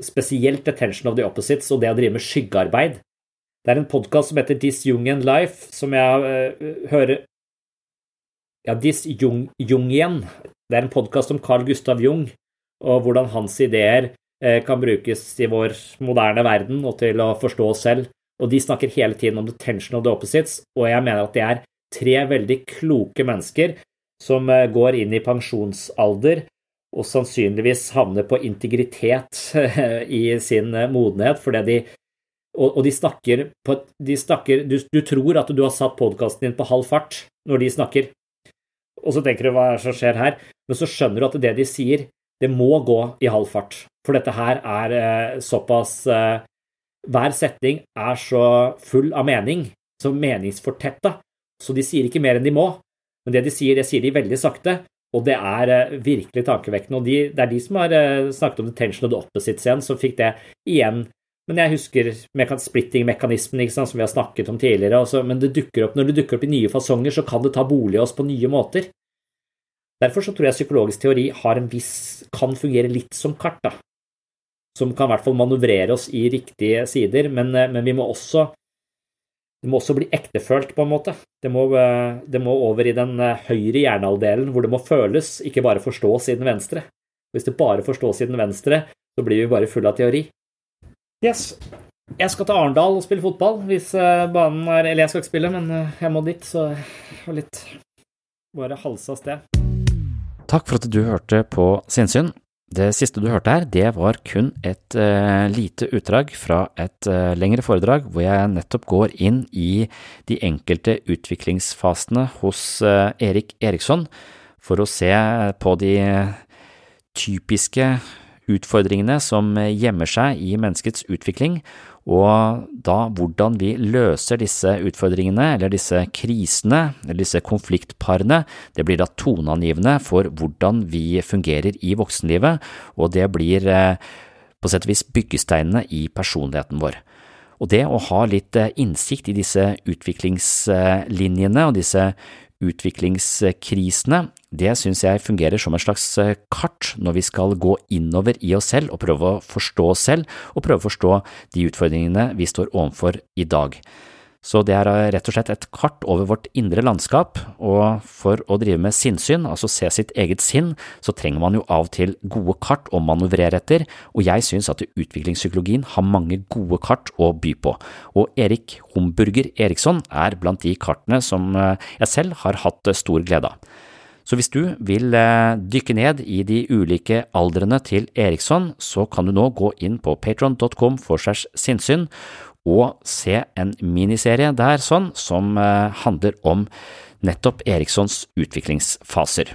Spesielt Attention of the Opposites og det å drive med skyggearbeid. Det er en podkast som heter This Jungian Life, som jeg uh, hører Ja, Jungian. Det er en podkast om Carl Gustav Jung, og hvordan hans ideer uh, kan brukes i vår moderne verden og til å forstå oss selv. Og de snakker hele tiden om the tension of the opposites, og jeg mener at det er tre veldig kloke mennesker som uh, går inn i pensjonsalder og sannsynligvis havner på integritet <laughs> i sin modenhet fordi de og, og de snakker på de snakker, du, du, tror at du har satt podkasten din på halv fart når de snakker, og så tenker du hva er det som skjer her? Men så skjønner du at det de sier, det må gå i halv fart. For dette her er eh, såpass eh, Hver setning er så full av mening, så meningsfortetta, så de sier ikke mer enn de må. Men det de sier, det sier de veldig sakte, og det er eh, virkelig tankevekkende. Og de, det er de som har eh, snakket om the tension of the opposites igjen, som fikk det igjen men jeg husker splitting-mekanismen som vi har snakket om tidligere. Også, men det opp, når det dukker opp i nye fasonger, så kan det ta bolig i oss på nye måter. Derfor så tror jeg psykologisk teori viss, kan fungere litt som kart, da. Som kan i hvert fall manøvrere oss i riktige sider, men, eh, men vi må også det må også bli ektefølt, på en måte. Det må, eh, det må over i den eh, høyre hjernehalvdelen, hvor det må føles, ikke bare forstås i den venstre. Hvis det bare forstås i den venstre, så blir vi bare fulle av teori. Yes. Jeg skal til Arendal og spille fotball hvis eh, banen er Eller jeg skal ikke spille, men eh, jeg må dit, så jeg har litt bare halsa av sted. Takk for at du hørte på Sinnsyn. Det siste du hørte her, det var kun et uh, lite utdrag fra et uh, lengre foredrag hvor jeg nettopp går inn i de enkelte utviklingsfasene hos uh, Erik Eriksson for å se på de typiske utfordringene som gjemmer seg i menneskets utvikling, og da hvordan vi løser disse utfordringene, eller disse krisene, eller disse konfliktparene, det blir da toneangivende for hvordan vi fungerer i voksenlivet, og det blir eh, på sett og vis byggesteinene i personligheten vår. Og det å ha litt eh, innsikt i disse utviklingslinjene og disse utviklingskrisene, det synes jeg fungerer som et slags eh, kart når vi skal gå innover i oss selv og prøve å forstå oss selv, og prøve å forstå de utfordringene vi står overfor i dag. Så det er eh, rett og slett et kart over vårt indre landskap, og for å drive med sinnssyn, altså se sitt eget sinn, så trenger man jo av og til gode kart å manøvrere etter, og jeg synes at utviklingspsykologien har mange gode kart å by på, og Erik Homburger Eriksson er blant de kartene som eh, jeg selv har hatt stor glede av. Så hvis du vil dykke ned i de ulike aldrene til Eriksson, så kan du nå gå inn på patron.com for segs sinnssyn og se en miniserie der sånn som eh, handler om nettopp Erikssons utviklingsfaser.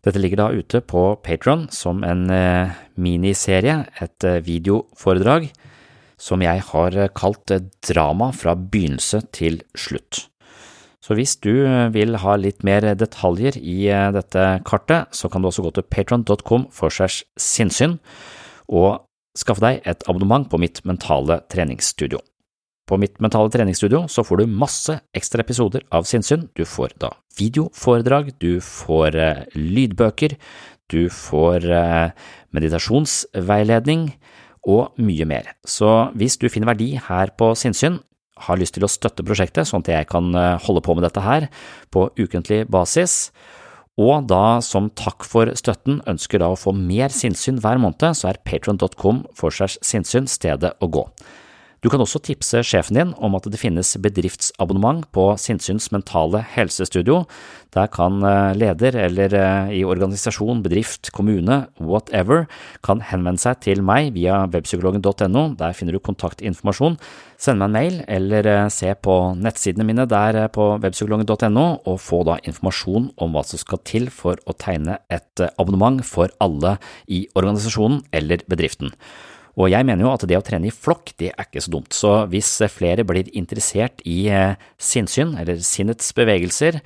Dette ligger da ute på Patron som en eh, miniserie, et eh, videoforedrag, som jeg har kalt Drama fra begynnelse til slutt. Så hvis du vil ha litt mer detaljer i dette kartet, så kan du også gå til patron.com for segs sinnssyn, og skaffe deg et abonnement på mitt mentale treningsstudio. På mitt mentale treningsstudio så får du masse ekstra episoder av sinnssyn. Du får da videoforedrag, du får eh, lydbøker, du får eh, meditasjonsveiledning og mye mer. Så hvis du finner verdi her på sinnssyn, har lyst til å støtte prosjektet sånn at jeg kan eh, holde på med dette her på ukentlig basis, og da som takk for støtten ønsker da å få mer sinnssyn hver måned, så er patron.com for segs sinnssyn stedet å gå. Du kan også tipse sjefen din om at det finnes bedriftsabonnement på Sinnsyns mentale helsestudio. Der kan eh, leder eller eh, i organisasjon, bedrift, kommune, whatever, kan henvende seg til meg via webpsykologen.no. Der finner du kontaktinformasjon. Send meg en mail eller eh, se på nettsidene mine der på webpsykologen.no og få da informasjon om hva som skal til for å tegne et abonnement for alle i organisasjonen eller bedriften. Og jeg mener jo at det å trene i flokk, det er ikke så dumt. Så hvis flere blir interessert i eh, sinnssyn, eller sinnets bevegelser,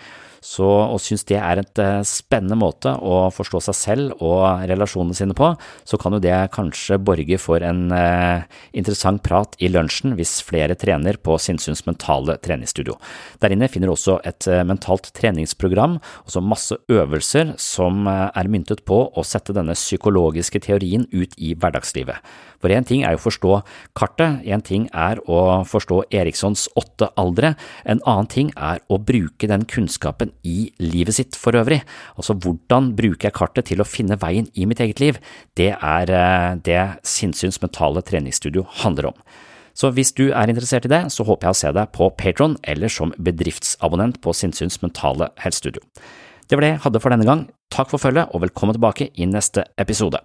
så, og syns det er et eh, spennende måte å forstå seg selv og relasjonene sine på, så kan jo det kanskje borge for en eh, interessant prat i lunsjen hvis flere trener på Sinnsyns mentale treningsstudio. Der inne finner du også et eh, mentalt treningsprogram, og så masse øvelser som eh, er myntet på å sette denne psykologiske teorien ut i hverdagslivet. For én ting er jo å forstå kartet, én ting er å forstå Erikssons åtte aldre, en annen ting er å bruke den kunnskapen i livet sitt for øvrig. Altså hvordan bruker jeg kartet til å finne veien i mitt eget liv? Det er eh, det Sinnsyns mentale treningsstudio handler om. Så hvis du er interessert i det, så håper jeg å se deg på Patron eller som bedriftsabonnent på Sinnsyns mentale helsestudio. Det var det jeg hadde for denne gang. Takk for følget, og velkommen tilbake i neste episode.